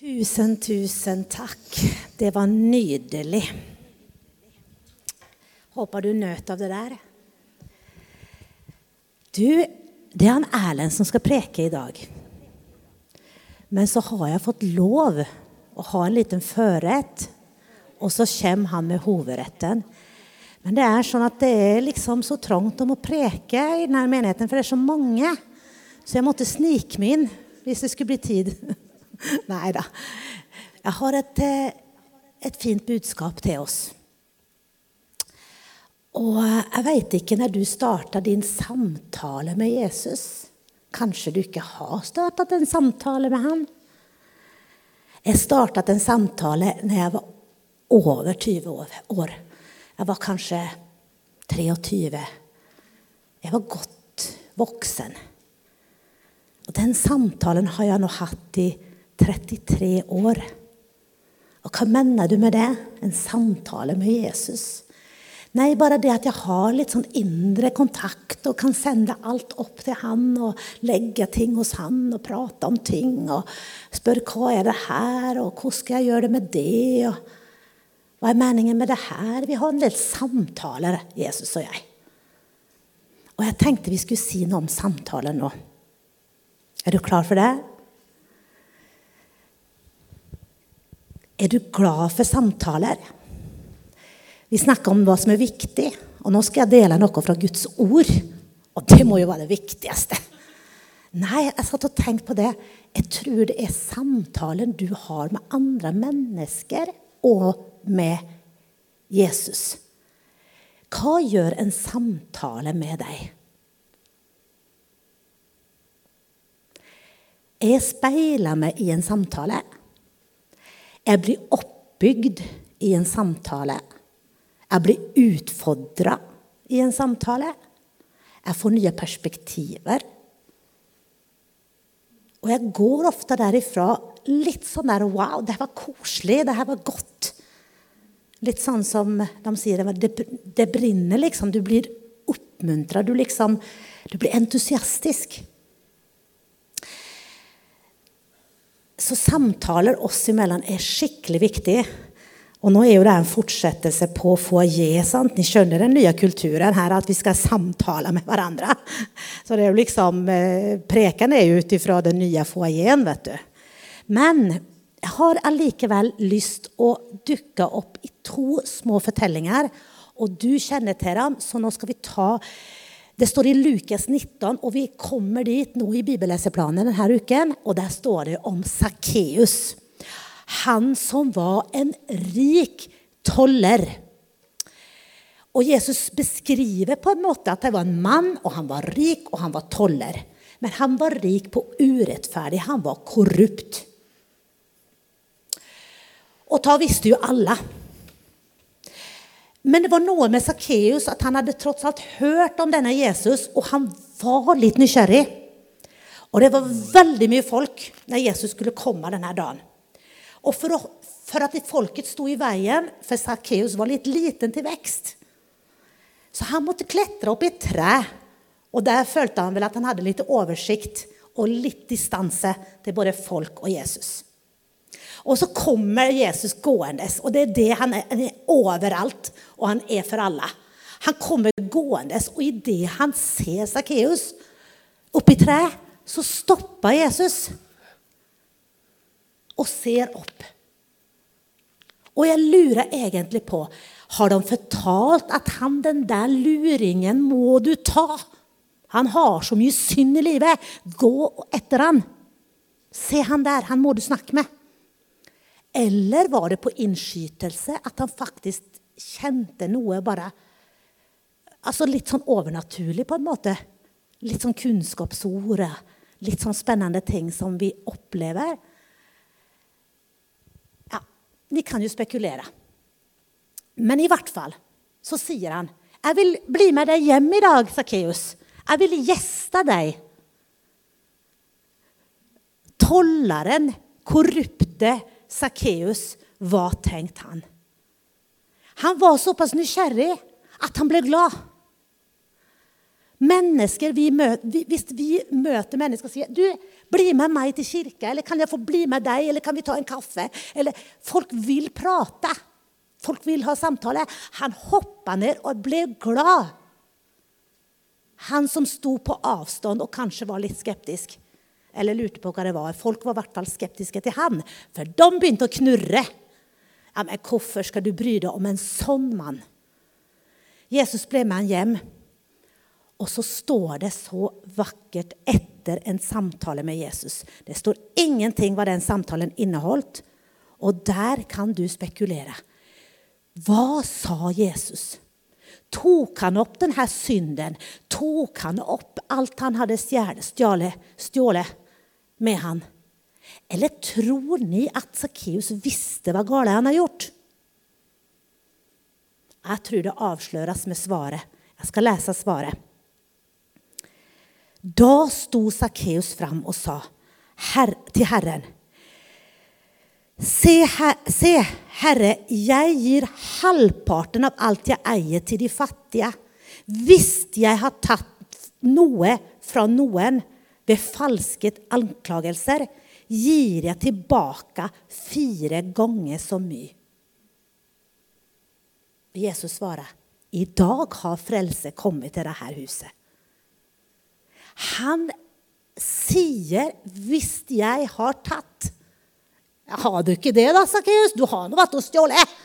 Tusen, tusen takk. Det var nydelig. Håper du nøt av det der. Du, det er han Erlend som skal preke i dag. Men så har jeg fått lov å ha en liten førrett, og så kommer han med hovedretten. Men det er sånn at det er liksom så trangt om å preke i denne menigheten, for det er så mange. Så jeg måtte snike meg inn hvis det skulle bli tid. Nei da. Jeg har et, eh, et fint budskap til oss. Og jeg veit ikke når du starta din samtale med Jesus. Kanskje du ikke har startet en samtale med ham? Jeg startet en samtale når jeg var over 20 år. Jeg var kanskje 23. Jeg var godt voksen. Og den samtalen har jeg nå hatt i 33 år. Og hva mener du med det? En samtale med Jesus? Nei, bare det at jeg har litt sånn indre kontakt og kan sende alt opp til han og legge ting hos han og prate om ting og spørre hva er det her, og hvordan skal jeg gjøre det med det, og hva er meningen med det her? Vi har en del samtaler, Jesus og jeg. Og jeg tenkte vi skulle si noe om samtaler nå. Er du klar for det? Er du glad for samtaler? Vi snakker om hva som er viktig, og nå skal jeg dele noe fra Guds ord. Og det må jo være det viktigste. Nei, jeg satt og tenkte på det. Jeg tror det er samtalen du har med andre mennesker og med Jesus. Hva gjør en samtale med deg? Jeg speiler meg i en samtale. Jeg blir oppbygd i en samtale. Jeg blir utfordra i en samtale. Jeg får nye perspektiver. Og jeg går ofte derifra litt sånn der Wow, det her var koselig. Det her var godt. Litt sånn som de sier det, det brenner, liksom. Du blir oppmuntra. Du, liksom, du blir entusiastisk. Så samtaler oss imellom er skikkelig viktig. Og nå er jo det en fortsettelse på foajé. Ni skjønner den nye kulturen her, at vi skal samtale med hverandre. Så det er jo liksom, eh, Preken er jo ut ifra den nye foajeen, vet du. Men jeg har allikevel lyst å dukke opp i to små fortellinger. Og du kjenner til dem, så nå skal vi ta Det står i Lukas 19, og vi kommer dit nå i bibelleseplanen denne uken. Og der står det om Sakkeus han som var en rik toller. Og Jesus beskriver på en måte at det var en mann, og han var rik, og han var toller. Men han var rik på urettferdig. Han var korrupt. Og da visste jo alle. Men det var noe med Sakkeus at han hadde tross alt hørt om denne Jesus, og han var litt nysgjerrig. Og det var veldig mye folk når Jesus skulle komme denne dagen. Og for, å, for at folket sto i veien, for Sakkeus var litt liten til vekst. Så han måtte klatre opp i et tre. Og der følte han vel at han hadde litt oversikt og litt distanse til både folk og Jesus. Og så kommer Jesus gående, og det er det han er, han er overalt, og han er for alle. Han kommer gående, og idet han ser Sakkeus oppi treet, så stopper Jesus og ser opp. Og jeg lurer egentlig på Har de fortalt at han den der luringen må du ta? Han har så mye synd i livet. Gå etter han. Se han der. Han må du snakke med. Eller var det på innskytelse at han faktisk kjente noe bare Altså litt sånn overnaturlig, på en måte. Litt sånn kunnskapsord. Litt sånn spennende ting som vi opplever. Ja, vi kan jo spekulere. Men i hvert fall så sier han, 'Jeg vil bli med deg hjem i dag, Sakkeus. Jeg vil gjeste deg.' Tolleren, korrupte Sakkeus, hva tenkte han? Han var såpass nysgjerrig at han ble glad. Mennesker vi møter, hvis vi møter mennesker og sier du, 'Bli med meg til kirke', eller 'Kan jeg få bli med deg', eller 'Kan vi ta en kaffe'? Eller, folk vil prate. Folk vil ha samtale. Han hoppa ned og ble glad. Han som sto på avstand og kanskje var litt skeptisk, eller lurte på hva det var. Folk var i hvert fall skeptiske til han, for de begynte å knurre. Ja, men Hvorfor skal du bry deg om en sånn mann? Jesus ble med han hjem. Og så står det så vakkert etter en samtale med Jesus. Det står ingenting hva den samtalen inneholdt. Og der kan du spekulere. Hva sa Jesus? Tok han opp denne synden? Tok han opp alt han hadde stjålet med han? Eller tror ni at Sakkeus visste hva galt han har gjort? Jeg tror det avsløres med svaret. Jeg skal lese svaret. Da sto Sakkeus fram og sa til Herren se, se, Herre, jeg gir halvparten av alt jeg eier, til de fattige. Hvis jeg har tatt noe fra noen ved falske anklagelser, gir jeg tilbake fire ganger så mye. Jesus svarer, i dag har frelse kommet til dette huset. Han sier 'hvis jeg har tatt'. Har du ikke det, da, Sakkeus? Du har nå vært og stjålet.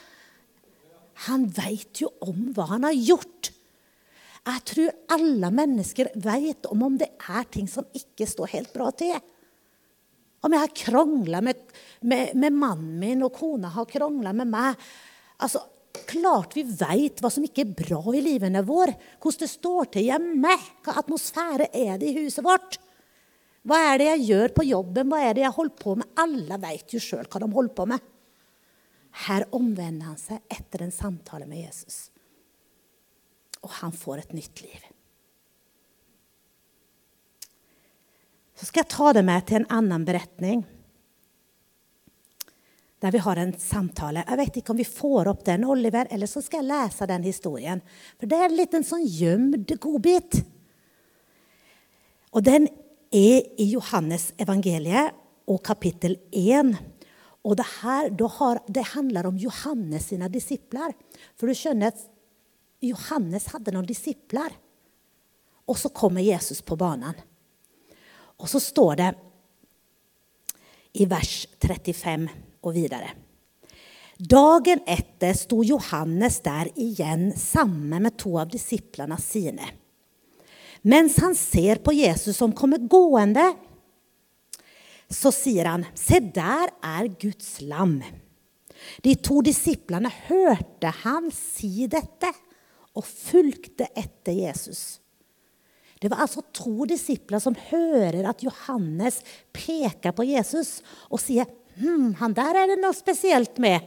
Han veit jo om hva han har gjort. Jeg tror alle mennesker vet om om det er ting som ikke står helt bra til. Om jeg har krangla med, med, med, mannen min, og kona har krangla med meg. Altså, klart vi vet hva som ikke er bra i livene våre. Hvordan det står til hjemme. Hva atmosfære er det i huset vårt? Hva er det jeg gjør på jobben? Hva er det jeg holder på med? Alle vet jo sjøl hva de holder på med. Her omvender han seg etter en samtale med Jesus. Og han får et nytt liv. Så skal jeg ta det med til en annen beretning der vi har en samtale. Jeg vet ikke om vi får opp den, Oliver, eller så skal jeg lese den historien. For det er en sånn gjemt godbit. Og den er i Johannes evangeliet og kapittel 1. Og det, her, har, det handler om Johannes sine disipler. For du skjønner at Johannes hadde noen disipler. Og så kommer Jesus på banen. Og så står det i vers 35 og videre. Dagen etter sto Johannes der igjen sammen med to av disiplene sine. Mens han ser på Jesus som kommer gående, så sier han, 'Se, der er Guds lam.' De to disiplene hørte han si dette og fulgte etter Jesus. Det var altså to disipler som hører at Johannes peker på Jesus og sier hm, han der er det noe spesielt med.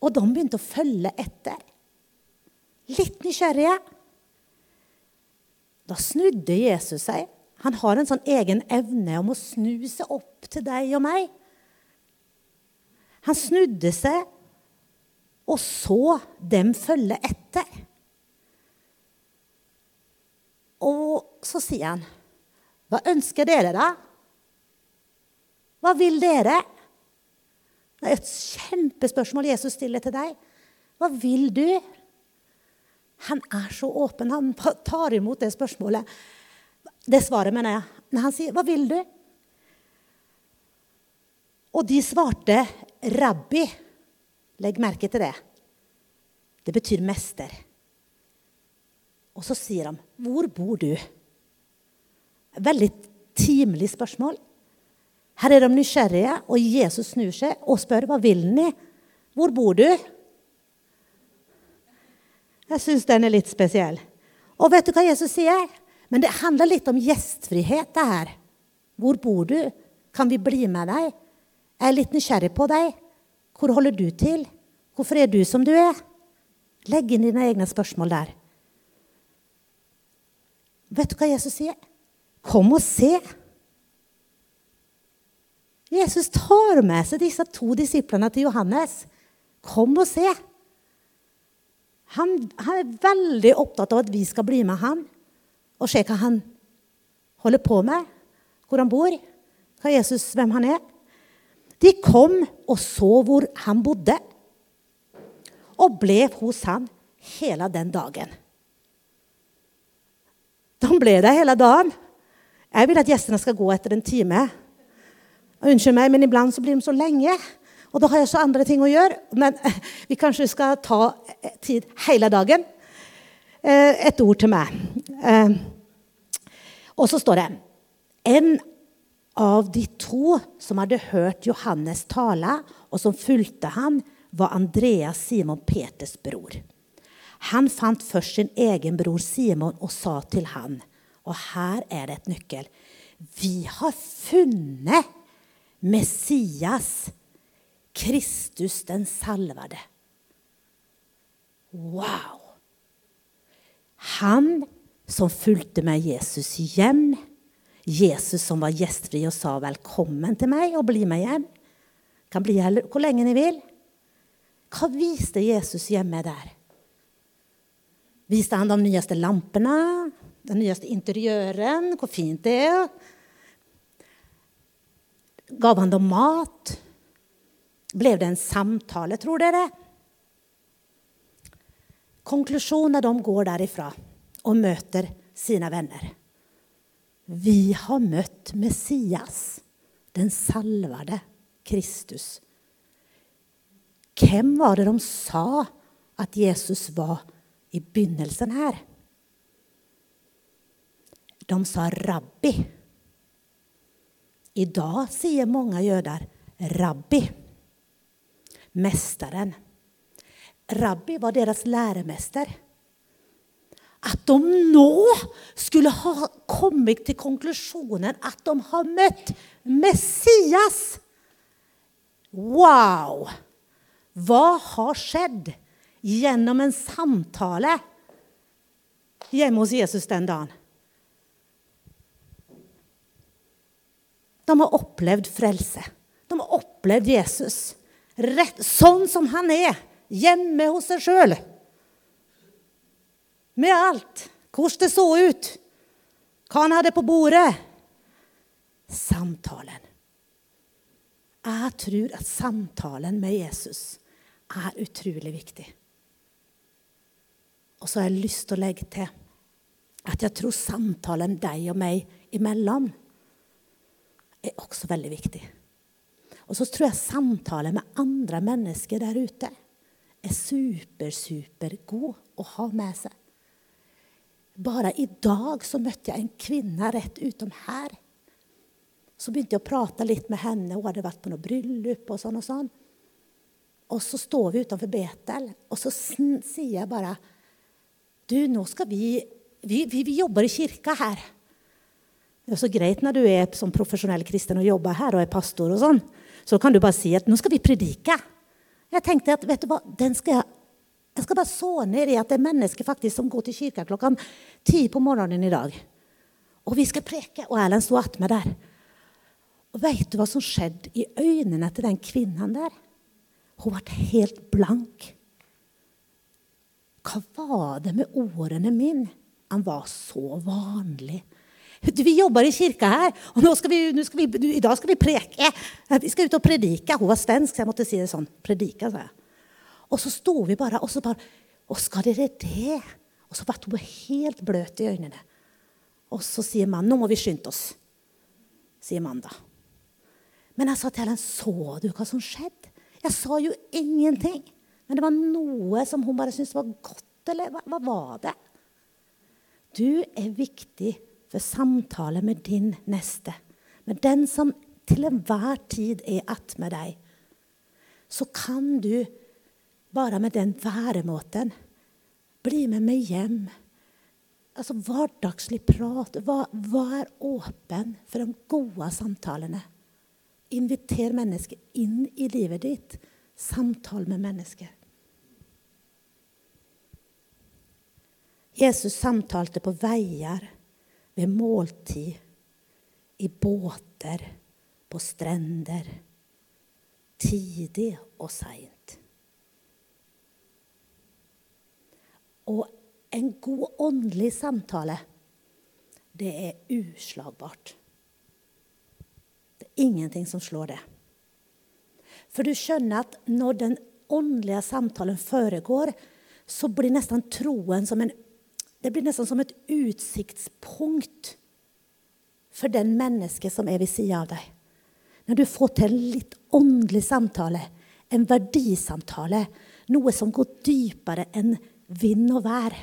Og de begynte å følge etter. Litt nysgjerrige. Da snudde Jesus seg. Han har en sånn egen evne om å snu seg opp til deg og meg. Han snudde seg og så dem følge etter. Og så sier han, 'Hva ønsker dere, da?' Hva vil dere? Det er et kjempespørsmål Jesus stiller til deg. Hva vil du? Han er så åpen. Han tar imot det spørsmålet. Det svaret, mener jeg. Når han sier, 'Hva vil du?' Og de svarte, 'Rabbi'. Legg merke til det. Det betyr mester. Og så sier han, 'Hvor bor du?' Veldig timelig spørsmål. Her er de nysgjerrige, og Jesus snur seg og spør hva vil ni? Hvor bor du? Jeg syns den er litt spesiell. Og vet du hva Jesus sier? Men det handler litt om gjestfrihet, det her. Hvor bor du? Kan vi bli med deg? Jeg er litt nysgjerrig på deg. Hvor holder du til? Hvorfor er du som du er? Legg inn dine egne spørsmål der. Vet du hva Jesus sier? Kom og se. Jesus tar med seg disse to disiplene til Johannes. Kom og se. Han, han, er veldig opptatt av at vi skal bli med han og se hva han holder på med, hvor han bor, hva Jesus, hvem han er. De kom og så hvor han bodde, og ble hos han hele den dagen. De ble der hele dagen. Jeg vil at gjestene skal gå etter en time. Unnskyld meg, men iblant så blir de så lenge. Og da har jeg så andre ting å gjøre. Men vi kanskje skal ta tid hele dagen. Eh, et ord til meg. Eh, og så står det En av de to som hadde hørt Johannes tale, og som fulgte ham, var Andreas Simon Peters bror. Han fant først sin egen bror Simon og sa til han, og her er det et nøkkel Vi har funnet Messias, Kristus den salvede. Wow! Han som fulgte med Jesus hjem. Jesus som var gjestfri og sa 'velkommen til meg' og 'bli med hjem'. Kan bli her hvor lenge ni vil. Hva viste Jesus hjemme der? Viste han de nyeste lampene, den nyeste interiøren, hvor fint det er? Gav han dem mat? Ble det en samtale, tror dere? Konklusjonen de går derifra og møter sine venner. Vi har møtt Messias, den salvede Kristus. Hvem var det de sa at Jesus var i begynnelsen her? De sa 'rabbi'. I dag sier mange jøder 'rabbi'. Mesteren. Rabbi var deres læremester at de nå skulle ha kommet til konklusjonen at de har møtt Messias. Wow! Hva har skjedd gjennom en samtale hjemme hos Jesus den dagen? De har opplevd frelse. De har opplevd Jesus rett, sånn som han er, hjemme hos seg sjøl med alt. Hvordan det så ut. Hva han hadde på bordet. Samtalen. Jeg tror at samtalen med Jesus er utrolig viktig. Og så har jeg lyst til å legge til at jeg tror samtalen deg og meg imellom er også veldig viktig. Og så tror jeg samtalen med andre mennesker der ute er super, super god å ha med seg. Bare i dag så møtte jeg en kvinne rett utom her. Så begynte jeg å prate litt med henne. Hun hadde vært på noe bryllup. Og sånn og sånn. Og så står vi utenfor Betel, og så sier jeg bare Du, nå skal vi Vi, vi, vi jobber i kirka her. Det er så greit når du er som profesjonell kristen og jobber her og er pastor. og sånn. Så kan du bare si at nå skal vi predike. Jeg tenkte at vet du hva, skal jeg jeg skal bare så ned i at det er mennesker faktisk som går til kirka klokka ti på morgenen i dag. Og vi skal preke. Og Erlend sto attmed der. Og veit du hva som skjedde i øynene til den kvinnen der? Hun ble helt blank. Hva var det med ordene mine? Han var så vanlig. Vi jobber i kirka her, og skal vi, skal vi, i dag skal vi preke. Vi skal ut og predike. Hun var svensk, så jeg måtte si det sånn. Predike, sa jeg. Og så sto vi bare og så bare Å, skal dere det? Og så ble hun helt bløt i øynene. Og så sier mannen nå må vi skynde oss. Sier mannen da. Men jeg sa til henne så du hva som skjedde? Jeg sa jo ingenting. Men det var noe som hun bare syntes var godt. Eller hva, hva var det? Du er viktig for samtale med din neste. Med den som til enhver tid er attmed deg. Så kan du bare med den væremåten. Bli med meg hjem. Altså Hverdagslig prat. Vær åpen for de gode samtalene. Inviter mennesker inn i livet ditt. Samtale med mennesker. Jesus samtalte på veier, ved måltid, i båter, på strender. Tidlig og seint. Og en god åndelig samtale, det er uslagbart. Det er ingenting som slår det. For du skjønner at når den åndelige samtalen foregår, så blir nesten troen som en det blir nesten som et utsiktspunkt for den mennesket som er ved siden av deg. Når du får til en litt åndelig samtale, en verdisamtale, noe som går dypere enn vind og vær.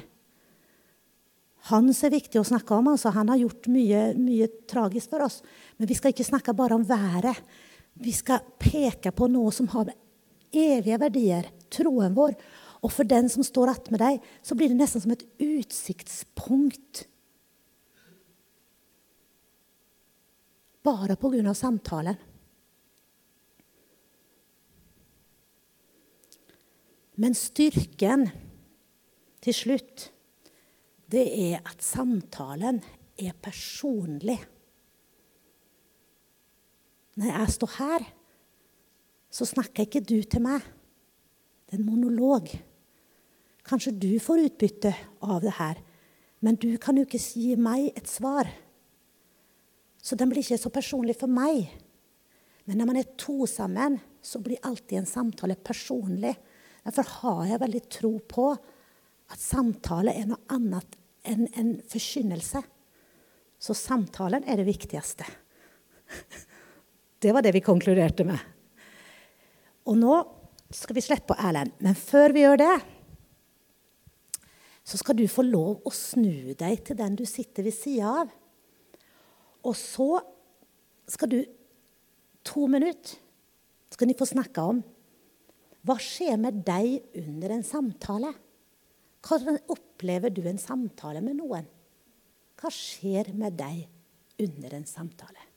Hans er viktig å snakke om. Altså. Han har gjort mye, mye tragisk for oss. Men vi skal ikke snakke bare om været. Vi skal peke på noe som har evige verdier, troen vår. Og for den som står attmed deg, så blir det nesten som et utsiktspunkt. Bare på grunn av samtalen. Men styrken til slutt, det er at samtalen er personlig. Når jeg står her, så snakker ikke du til meg. Det er en monolog. Kanskje du får utbytte av det her, men du kan jo ikke gi meg et svar. Så den blir ikke så personlig for meg. Men når man er to sammen, så blir alltid en samtale personlig. Derfor har jeg veldig tro på at samtale er noe annet enn en forkynnelse. Så samtalen er det viktigste. Det var det vi konkluderte med. Og nå skal vi slippe på Erlend. Men før vi gjør det, så skal du få lov å snu deg til den du sitter ved sida av. Og så skal du to minutter skal de få snakke om hva skjer med deg under en samtale. Hvordan opplever du en samtale med noen? Hva skjer med deg under en samtale?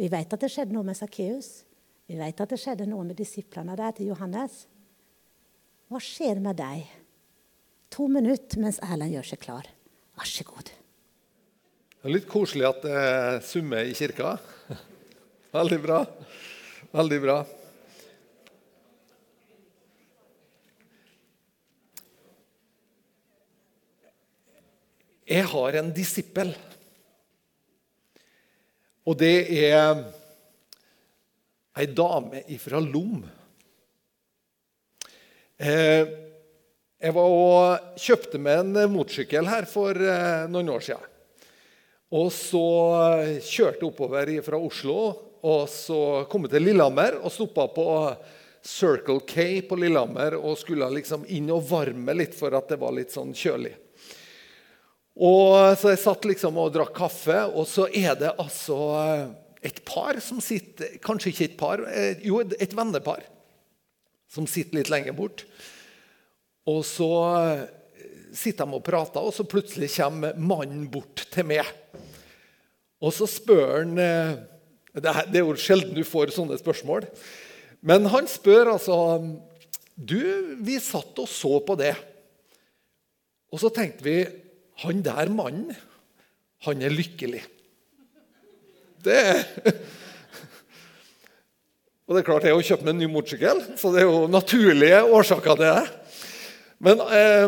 Vi vet at det skjedde noe med Sakkeus. Vi vet at det skjedde noe med disiplene der til Johannes. Hva skjer med deg? To minutter mens Erlend gjør seg klar. Vær så god. Det er litt koselig at det summer i kirka. Veldig bra. Veldig bra. Jeg har en disippel. Og det er ei dame fra Lom. Eh, jeg var og kjøpte meg en motorsykkel her for eh, noen år siden. Og så kjørte jeg oppover fra Oslo og så kom jeg til Lillehammer og stoppa på Circle K på Lillehammer og skulle liksom inn og varme litt for at det var litt sånn kjølig. Og Så jeg satt liksom og drakk kaffe, og så er det altså et par som sitter Kanskje ikke et par, eh, jo, et vennepar som sitter litt lenger bort. Og så eh, sitter de og prater, og så plutselig kommer mannen bort til meg. Og så spør han eh, Det er jo sjelden du får sånne spørsmål. Men han spør altså Du, vi satt og så på det. Og så tenkte vi Han der mannen, han er lykkelig. Det Og det er klart, jeg har kjøpt meg en ny motorsykkel, så det er jo naturlige årsaker til det. Men, eh,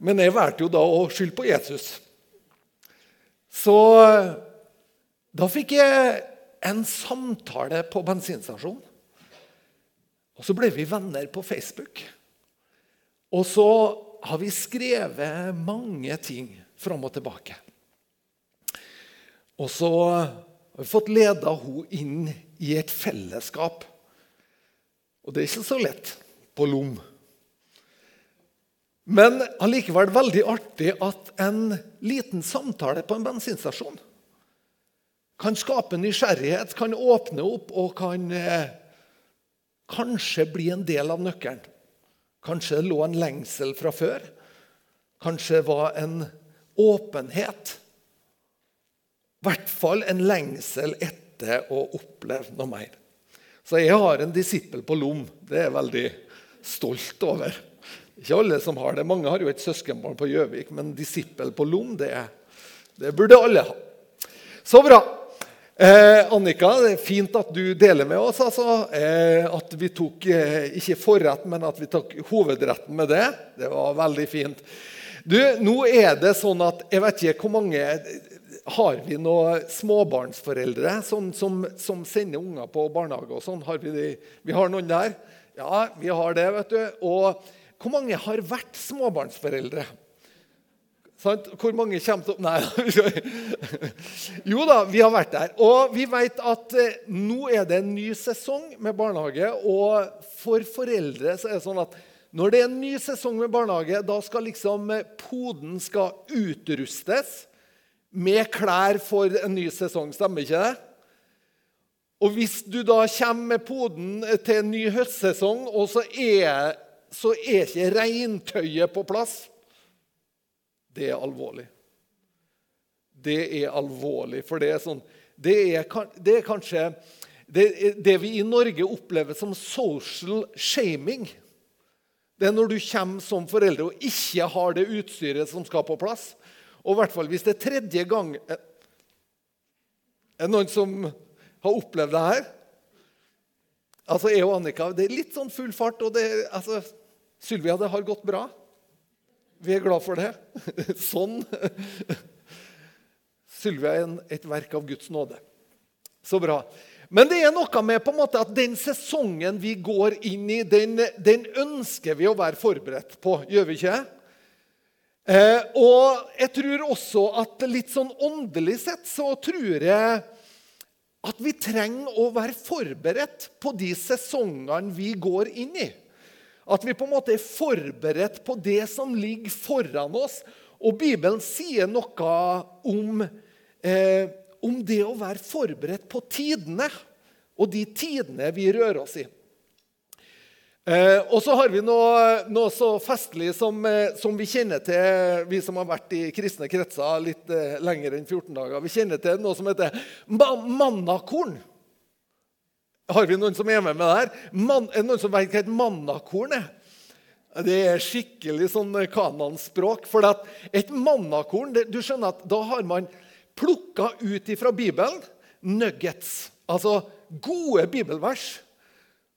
men jeg valgte jo da å skylde på Jesus. Så da fikk jeg en samtale på bensinstasjonen. Og så ble vi venner på Facebook. Og så har vi skrevet mange ting fram og tilbake. Og så har vi fått leda henne inn i et fellesskap. Og det er ikke så lett på Lom. Men allikevel veldig artig at en liten samtale på en bensinstasjon kan skape nysgjerrighet, kan åpne opp og kan eh, kanskje bli en del av nøkkelen. Kanskje det lå en lengsel fra før. Kanskje det var en åpenhet i hvert fall en lengsel etter å oppleve noe mer. Så jeg har en disippel på Lom. Det er jeg veldig stolt over. Ikke alle som har det. Mange har jo et søskenbarn på Gjøvik, men disippel på Lom, det, det, burde alle ha. Så bra. Eh, Annika, det er fint at du deler med oss. Altså. Eh, at vi tok eh, ikke forrett, men at vi tok hovedretten med det. Det var veldig fint. Du, nå er det sånn at Jeg vet ikke hvor mange Har vi noen småbarnsforeldre som, som, som sender unger på barnehage og sånn? Har vi, de? vi har noen der? Ja, vi har det, vet du. Og hvor mange har vært småbarnsforeldre? Hvor mange kommer til Nei. Jo da, vi har vært der. Og vi vet at eh, nå er det en ny sesong med barnehage. Og for foreldre så er det sånn at når det er en ny sesong med barnehage, da skal liksom eh, poden skal utrustes med klær for en ny sesong. Stemmer ikke det? Og hvis du da kommer med poden til en ny høstsesong, og så er, så er ikke regntøyet på plass det er alvorlig. Det er alvorlig, for det er sånn Det er, det er kanskje det, det, vi i Norge opplever som social shaming. Det er når du kommer som foreldre og ikke har det utstyret som skal på plass. Og i hvert fall hvis det er tredje gang Er det noen som har opplevd det her? Altså, Jeg og Annika det er litt sånn full fart. og det, altså, Sylvia, det har gått bra. Vi er glad for det. Sånn. Sylvia er et verk av Guds nåde. Så bra. Men det er noe med på en måte at den sesongen vi går inn i, den, den ønsker vi å være forberedt på, gjør vi ikke? Eh, og jeg tror også at litt sånn åndelig sett så tror jeg at vi trenger å være forberedt på de sesongene vi går inn i. At vi på en måte er forberedt på det som ligger foran oss. Og Bibelen sier noe om, eh, om det å være forberedt på tidene, og de tidene vi rører oss i. Eh, og så har vi noe, noe så festlig som, eh, som, vi kjenner til, vi som har vært i kristne kretser litt eh, lenger enn 14 dager. Vi kjenner til noe som heter mannakorn. Har vi noen som er med med det her? Man, er det noen som vet hva et mannakorn er? Det er skikkelig sånn kananspråk. For et mannakorn Du skjønner at da har man plukka ut fra Bibelen nuggets. Altså gode bibelvers.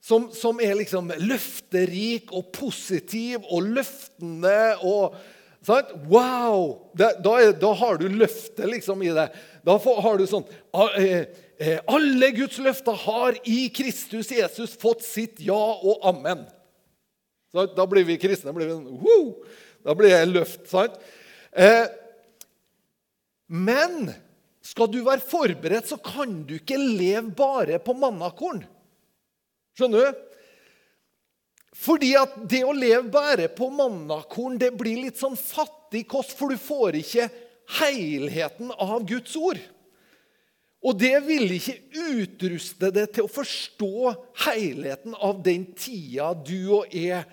Som, som er liksom løfterik og positiv og løftende og sant? Wow! Da, da, er, da har du løftet liksom i det. Da får, har du sånn ah, eh, Eh, alle Guds løfter har i Kristus Jesus fått sitt ja og amen. Så da blir vi kristne. Blir vi, wow, da blir det løft. sant? Eh, men skal du være forberedt, så kan du ikke leve bare på mannakorn. Skjønner du? Fordi at det å leve bare på mannakorn det blir litt sånn fattig kost, for du får ikke helheten av Guds ord. Og det vil ikke utruste deg til å forstå helheten av den tida du og jeg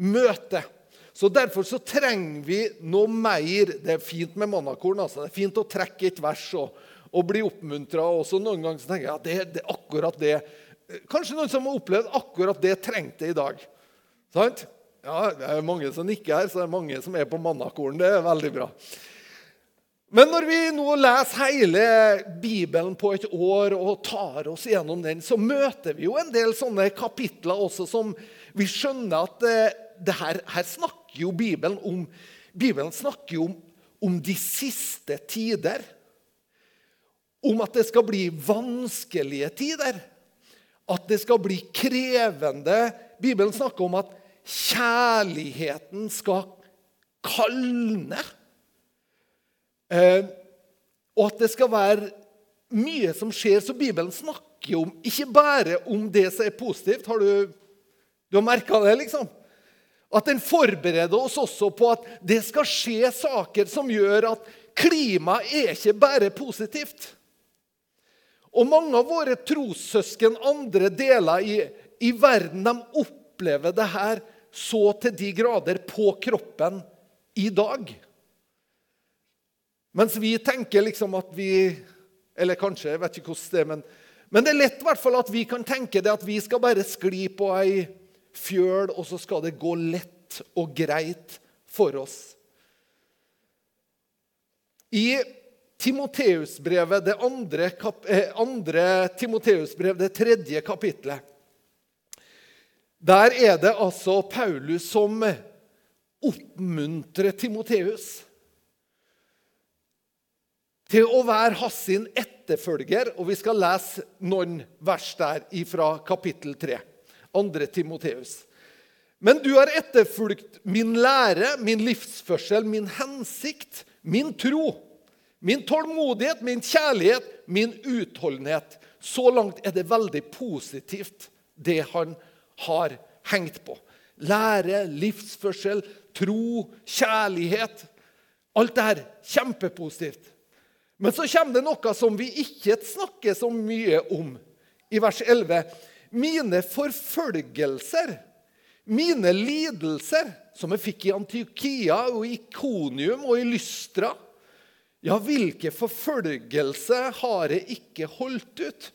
møter. Så Derfor så trenger vi noe mer. Det er fint med mannakorn. Altså. Det er fint å trekke et vers og, og bli oppmuntra. Noen ganger så tenker jeg at det, det, akkurat det Kanskje noen som har opplevd akkurat det trengte i dag. Sant? Ja, Det er mange som nikker her, så det er mange som er på mannakorn. Det er veldig bra. Men når vi nå leser hele Bibelen på et år og tar oss gjennom den, så møter vi jo en del sånne kapitler også som vi skjønner at eh, det her, her, snakker jo Bibelen om Bibelen snakker jo om, om de siste tider. Om at det skal bli vanskelige tider. At det skal bli krevende. Bibelen snakker om at kjærligheten skal kalne. Eh, og at det skal være mye som skjer. Så Bibelen snakker om ikke bare om det som er positivt. Har du, du har merka det, liksom? At den forbereder oss også på at det skal skje saker som gjør at klimaet er ikke bare positivt. Og mange av våre trossøsken andre deler i, i verden de opplever det her så til de grader på kroppen i dag. Mens vi tenker liksom at vi Eller kanskje, jeg vet ikke hvordan det er, men, men det er lett hvert fall at vi kan tenke det at vi skal bare skli på ei fjøl, og så skal det gå lett og greit for oss. I Timoteusbrevet, det andre, kap, eh, andre Timoteusbrev, det tredje kapitlet. Der er det altså Paulus som oppmuntrer Timoteus til å være hans etterfølger. Og vi skal lese noen vers der fra kapittel 3. Andre Timoteus. Men du har etterfulgt min lære, min livsførsel, min hensikt, min tro, min tålmodighet, min kjærlighet, min utholdenhet. Så langt er det veldig positivt, det han har hengt på. Lære, livsførsel, tro, kjærlighet. Alt det her kjempepositivt. Men så kommer det noe som vi ikke snakker så mye om i vers 11. Mine forfølgelser, mine lidelser, som jeg fikk i Antiokia og i Konium og i Lystra Ja, hvilke forfølgelser har jeg ikke holdt ut?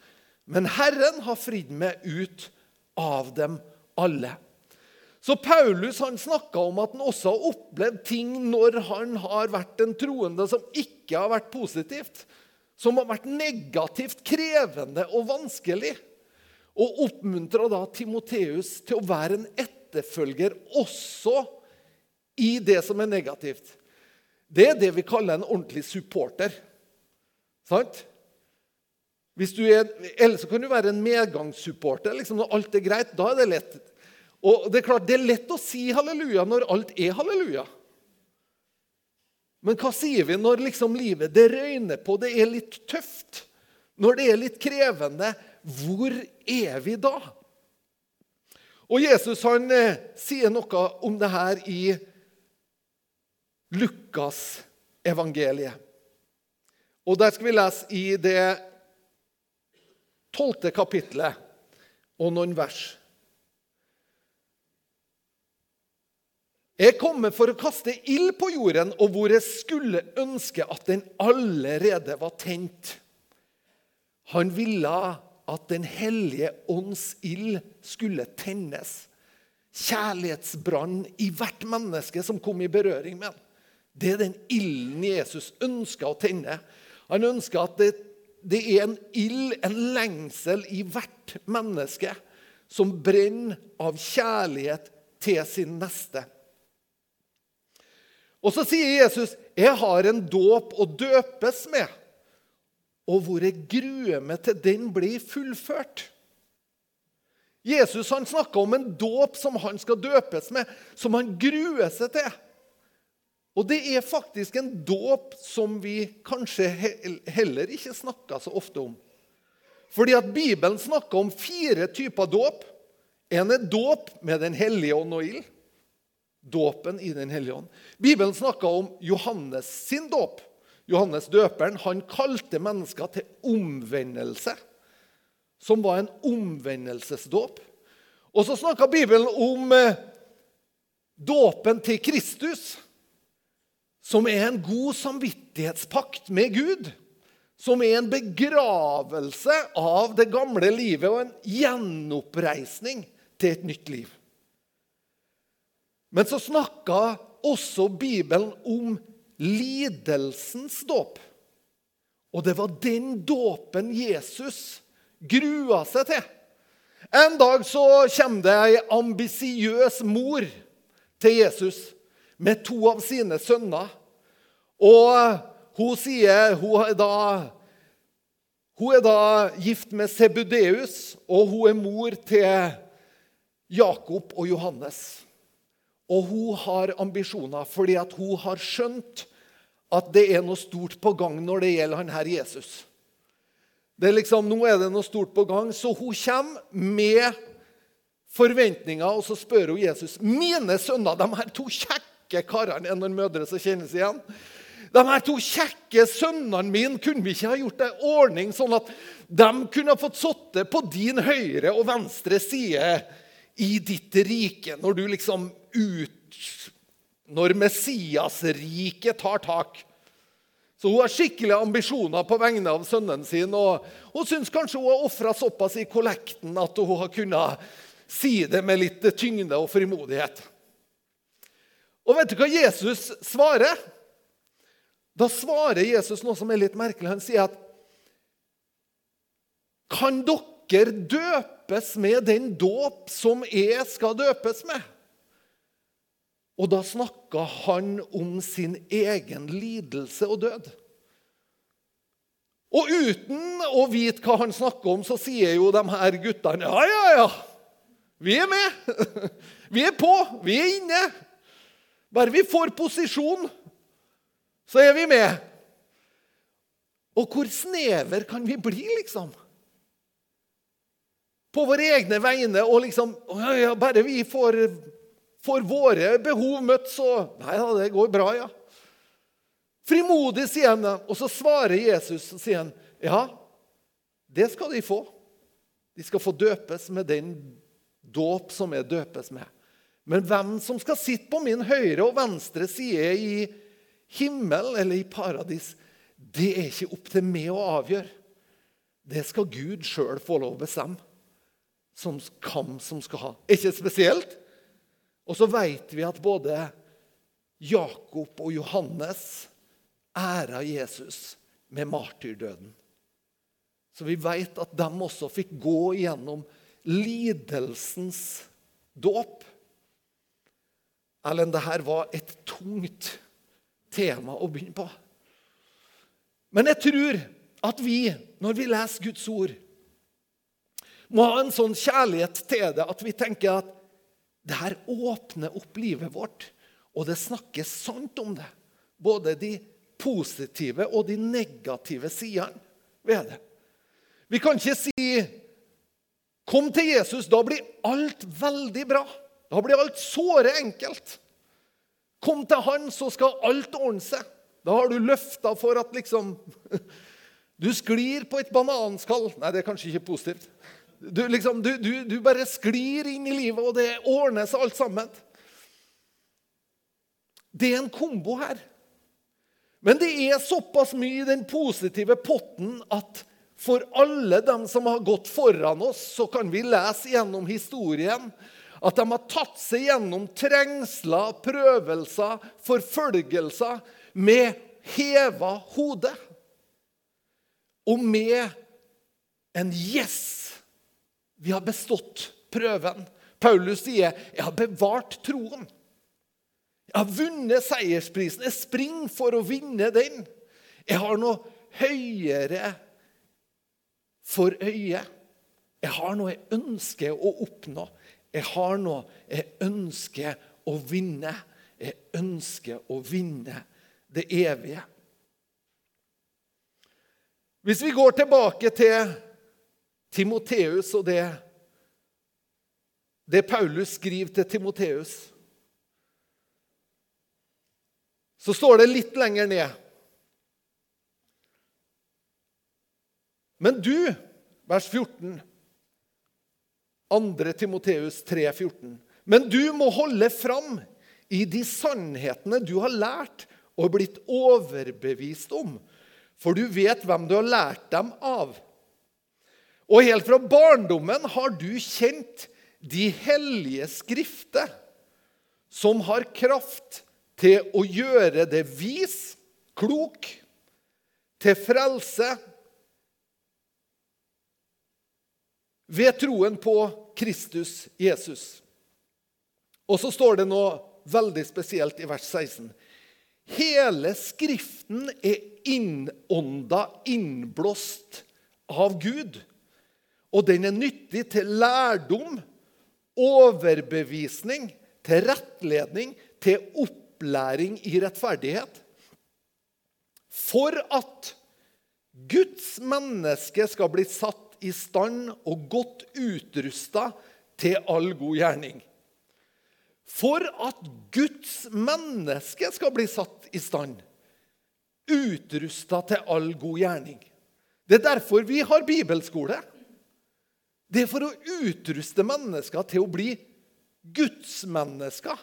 Men Herren har fridd meg ut av dem alle. Så Paulus han snakka om at han også har opplevd ting når han har vært en troende som ikke har vært positivt. Som har vært negativt, krevende og vanskelig. Og oppmuntra da Timoteus til å være en etterfølger også i det som er negativt. Det er det vi kaller en ordentlig supporter. Sant? Hvis du er, eller så kan du være en medgangssupporter. Liksom når alt er greit, da er det lett. Og Det er klart, det er lett å si halleluja når alt er halleluja. Men hva sier vi når liksom livet det røyner på, det er litt tøft? Når det er litt krevende, hvor er vi da? Og Jesus han eh, sier noe om det her i Lukas evangeliet. Og Der skal vi lese i det tolvte kapitlet og noen vers. Jeg kommer for å kaste ild på jorden, og hvor jeg skulle ønske at den allerede var tent. Han ville at Den hellige ånds ild skulle tennes. Kjærlighetsbrann i hvert menneske som kom i berøring med ham. Det er den ilden Jesus ønsker å tenne. Han ønsker at det, det er en ild, en lengsel, i hvert menneske som brenner av kjærlighet til sin neste. Og så sier Jesus, 'Jeg har en dåp å døpes med', og hvor jeg gruer meg til den blir fullført. Jesus han snakka om en dåp som han skal døpes med, som han gruer seg til. Og det er faktisk en dåp som vi kanskje heller ikke snakker så ofte om. Fordi at Bibelen snakker om fire typer dåp. En er dåp med Den hellige ånd og ild dåpen i Den hellige ånd. Bibelen snakker om Johannes sin dåp. Johannes døperen han kalte mennesker til omvendelse, som var en omvendelsesdåp. Og så snakker Bibelen om eh, dåpen til Kristus, som er en god samvittighetspakt med Gud. Som er en begravelse av det gamle livet og en gjenoppreisning til et nytt liv. Men så snakka også Bibelen om lidelsens dåp. Og det var den dåpen Jesus grua seg til. En dag så kommer det ei ambisiøs mor til Jesus med to av sine sønner. Og hun sier hun er da, hun er da gift med Sebudeus, og hun er mor til Jakob og Johannes. Og hun har ambisjoner fordi at hun har skjønt at det er noe stort på gang når det gjelder han her Jesus. Det er liksom, Nå er det noe stort på gang, så hun kommer med forventninger, og så spør hun Jesus mine sønner, de her to kjekke karene er noen mødre som kjennes igjen. De her to kjekke sønnene mine, kunne vi ikke ha gjort ei ordning sånn at de kunne ha fått sitte på din høyre og venstre side i ditt rike, når du liksom ut Når Messias-riket tar tak. Så hun har skikkelige ambisjoner på vegne av sønnen sin. Og hun syns kanskje hun har ofra såpass i kollekten at hun har kunnet si det med litt tyngde og frimodighet. Og vet du hva Jesus svarer? Da svarer Jesus noe som er litt merkelig. Han sier at Kan dere døpes med den dåp som jeg skal døpes med? Og da snakka han om sin egen lidelse og død. Og uten å vite hva han snakker om, så sier jo de her guttene ja, ja, ja. Vi er med. Vi er på. Vi er inne. Bare vi får posisjon, så er vi med. Og hvor snever kan vi bli, liksom? På våre egne vegne og liksom ja, ja, Bare vi får, får våre behov møtt, så Nei da, det går bra, ja. Frimodig, sier han. Og så svarer Jesus og sier han, ja, det skal de få. De skal få døpes med den dåp som jeg døpes med. Men hvem som skal sitte på min høyre og venstre side i himmel eller i paradis, det er ikke opp til meg å avgjøre. Det skal Gud sjøl få lov å bestemme. Som hvem som skal ha. Er ikke spesielt? Og så vet vi at både Jakob og Johannes æra Jesus med martyrdøden. Så vi vet at de også fikk gå gjennom lidelsens dåp. Erlend, det her var et tungt tema å begynne på. Men jeg tror at vi, når vi leser Guds ord, må ha en sånn kjærlighet til det at vi tenker at det her åpner opp livet vårt, og det snakkes sant om det. Både de positive og de negative sidene ved det. Vi kan ikke si 'Kom til Jesus, da blir alt veldig bra'. Da blir alt såre enkelt. Kom til Han, så skal alt ordne seg. Da har du løfta for at liksom Du sklir på et bananskall. Nei, det er kanskje ikke positivt. Du, liksom, du, du, du bare sklir inn i livet, og det ordner seg alt sammen. Det er en kombo her. Men det er såpass mye i den positive potten at for alle dem som har gått foran oss, så kan vi lese gjennom historien at de har tatt seg gjennom trengsler, prøvelser, forfølgelser med heva hode. Og med en 'yes'. Vi har bestått prøven. Paulus sier, 'Jeg har bevart troen'. Jeg har vunnet seiersprisen. Jeg springer for å vinne den. Jeg har noe høyere for øyet. Jeg har noe jeg ønsker å oppnå. Jeg har noe jeg ønsker å vinne. Jeg ønsker å vinne det evige. Hvis vi går tilbake til Timoteus og det, det Paulus skriver til Timoteus Så står det litt lenger ned Men du, vers 14, 2. Timoteus 3, 14. Men du må holde fram i de sannhetene du har lært og blitt overbevist om, for du vet hvem du har lært dem av. Og helt fra barndommen har du kjent de hellige skrifter, som har kraft til å gjøre det vis, klok, til frelse ved troen på Kristus Jesus. Og så står det noe veldig spesielt i vers 16. Hele Skriften er innånda, innblåst av Gud. Og den er nyttig til lærdom, overbevisning, til rettledning, til opplæring i rettferdighet. For at Guds menneske skal bli satt i stand og godt utrusta til all god gjerning. For at Guds menneske skal bli satt i stand, utrusta til all god gjerning. Det er derfor vi har bibelskole. Det er for å utruste mennesker til å bli gudsmennesker.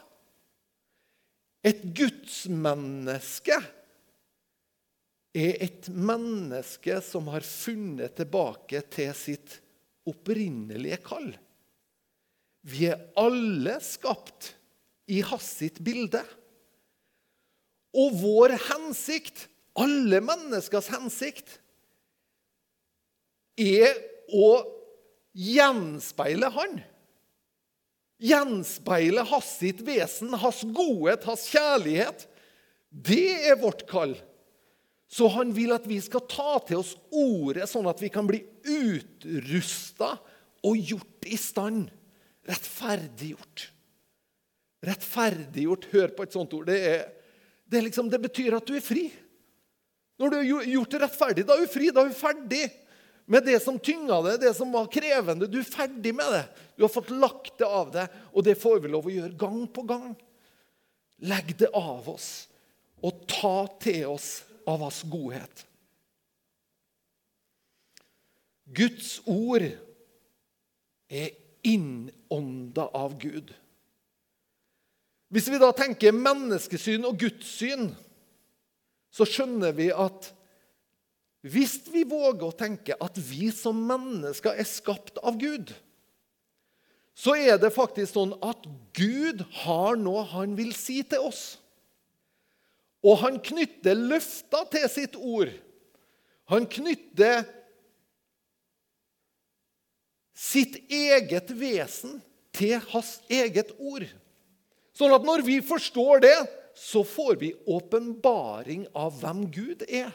Et gudsmenneske er et menneske som har funnet tilbake til sitt opprinnelige kall. Vi er alle skapt i hans sitt bilde. Og vår hensikt alle menneskers hensikt er å gjenspeile Han. Gjenspeile hans sitt vesen, hans godhet, hans kjærlighet. Det er vårt kall. Så han vil at vi skal ta til oss ordet, sånn at vi kan bli utrusta og gjort i stand. Rettferdiggjort. Rettferdiggjort. Hør på et sånt ord. Det, er, det, er liksom, det betyr at du er fri. Når du har gjort rettferdig, da er du fri. Da er du ferdig med det som tynga deg, det som var krevende. Du er ferdig med det. Du har fått lagt det av deg, og det får vi lov å gjøre gang på gang. Legg det av oss og ta til oss av hans godhet. Guds ord er innånda av Gud. Hvis vi da tenker menneskesyn og gudssyn, så skjønner vi at hvis vi våger å tenke at vi som mennesker er skapt av Gud, så er det faktisk sånn at Gud har noe han vil si til oss. Og han knytter løfter til sitt ord. Han knytter sitt eget vesen til hans eget ord. Sånn at når vi forstår det, så får vi åpenbaring av hvem Gud er.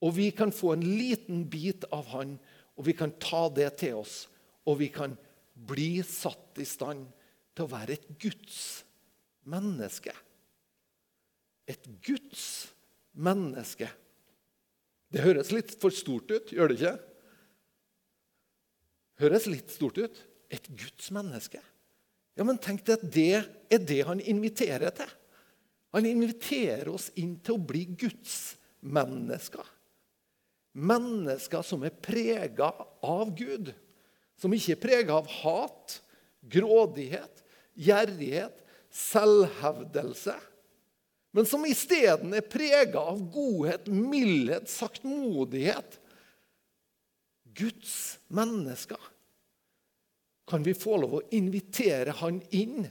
Og vi kan få en liten bit av Han, og vi kan ta det til oss. Og vi kan bli satt i stand til å være et Guds menneske et Guds menneske. Det høres litt for stort ut, gjør det ikke? Høres litt stort ut. Et Guds menneske. Ja, men tenk deg at det er det han inviterer til. Han inviterer oss inn til å bli Guds mennesker. Mennesker som er prega av Gud. Som ikke er prega av hat, grådighet, gjerrighet, selvhevdelse men som isteden er prega av godhet, mildhet, saktmodighet. Guds mennesker. Kan vi få lov å invitere han inn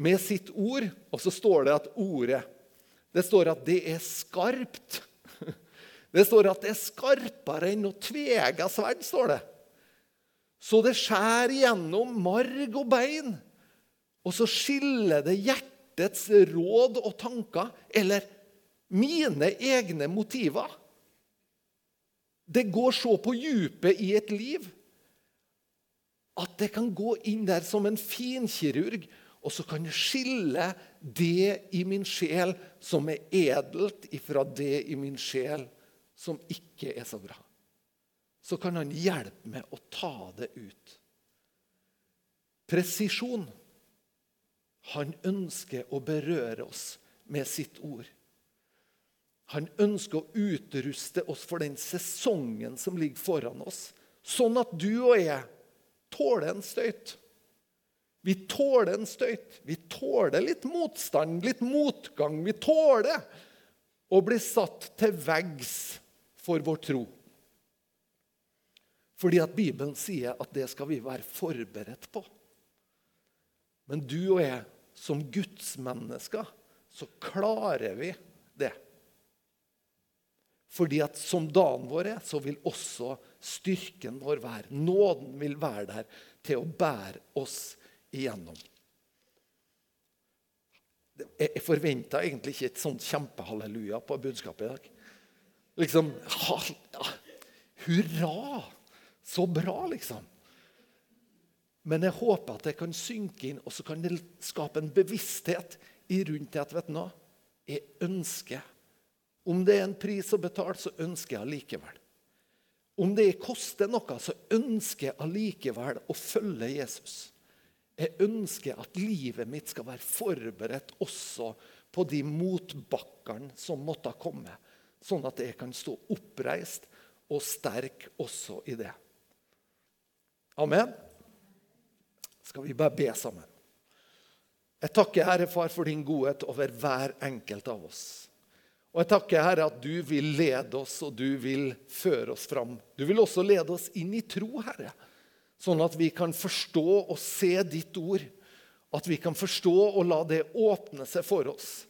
med sitt ord? Og så står det at ordet Det står at det er skarpt. Det står at det er skarpere enn noe tvega sverd. står det. Så det skjærer gjennom marg og bein. Og så skiller det hjertets råd og tanker eller mine egne motiver. Det går så på djupet i et liv at det kan gå inn der som en finkirurg, og så kan det skille det i min sjel som er edelt, ifra det i min sjel som ikke er så bra. Så kan han hjelpe med å ta det ut. Presisjon. Han ønsker å berøre oss med sitt ord. Han ønsker å utruste oss for den sesongen som ligger foran oss, sånn at du og jeg tåler en støyt. Vi tåler en støyt. Vi tåler litt motstand, litt motgang. Vi tåler å bli satt til veggs for vår tro. Fordi at Bibelen sier at det skal vi være forberedt på. Men du og jeg som gudsmennesker, så klarer vi det. Fordi at som dagen vår er, så vil også styrken vår være. Nåden vil være der til å bære oss igjennom. Jeg forventa egentlig ikke et sånt kjempehalleluja på budskapet i dag. Liksom Hurra! Så bra, liksom. Men jeg håper at det kan synke inn, og så kan det skape en bevissthet i rundt det at vet du noe, jeg ønsker Om det er en pris å betale, så ønsker jeg allikevel. Om det koster noe, så ønsker jeg allikevel å følge Jesus. Jeg ønsker at livet mitt skal være forberedt også på de motbakkene som måtte komme, sånn at jeg kan stå oppreist og sterk også i det. Amen skal vi bare be sammen. Jeg takker, Herre Far, for din godhet over hver enkelt av oss. Og jeg takker, Herre, at du vil lede oss, og du vil føre oss fram. Du vil også lede oss inn i tro, Herre, sånn at vi kan forstå og se ditt ord. At vi kan forstå og la det åpne seg for oss,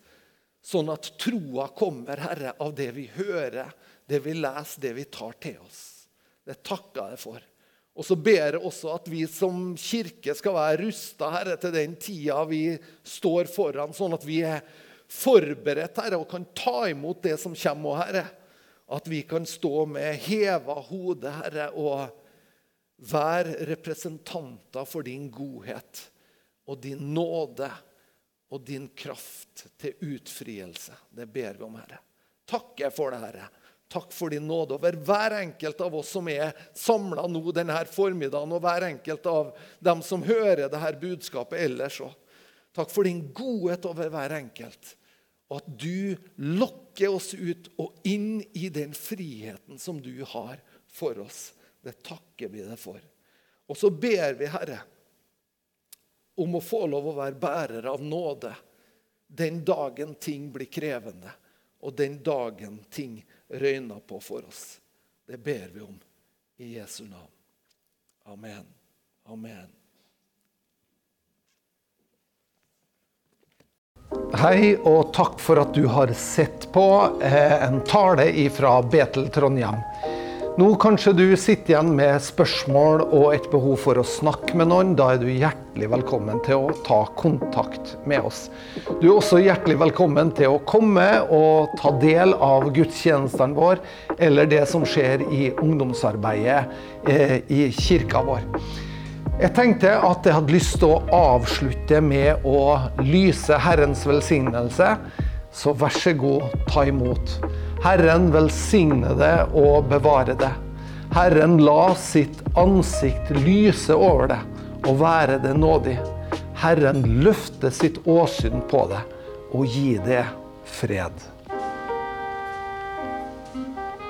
Sånn at troa kommer, Herre, av det vi hører, det vi leser, det vi tar til oss. Det takker jeg for. Og så ber jeg også at vi som kirke skal være rusta til den tida vi står foran, sånn at vi er forberedt Herre, og kan ta imot det som kommer. Herre. At vi kan stå med heva hode, Herre, og være representanter for din godhet og din nåde og din kraft til utfrielse. Det ber vi om, Herre. Takk for det, Herre. Takk for din nåde over hver enkelt av oss som er samla nå denne formiddagen, og hver enkelt av dem som hører dette budskapet ellers òg. Takk for din godhet over hver enkelt, og at du lokker oss ut og inn i den friheten som du har for oss. Det takker vi deg for. Og så ber vi, Herre, om å få lov å være bærer av nåde den dagen ting blir krevende, og den dagen ting røyner på for oss. Det ber vi om i Jesu navn. Amen. Amen. Hei, og takk for at du har sett på eh, en tale fra Betel Trondheim. Nå kanskje du sitter igjen med spørsmål og et behov for å snakke med noen. Da er du hjertelig velkommen til å ta kontakt med oss. Du er også hjertelig velkommen til å komme og ta del av gudstjenestene vår, eller det som skjer i ungdomsarbeidet eh, i kirka vår. Jeg tenkte at jeg hadde lyst til å avslutte med å lyse Herrens velsignelse. Så vær så god, ta imot. Herren velsigne det og bevare det. Herren la sitt ansikt lyse over det og være det nådig. Herren løfte sitt åsyn på deg og gi det fred.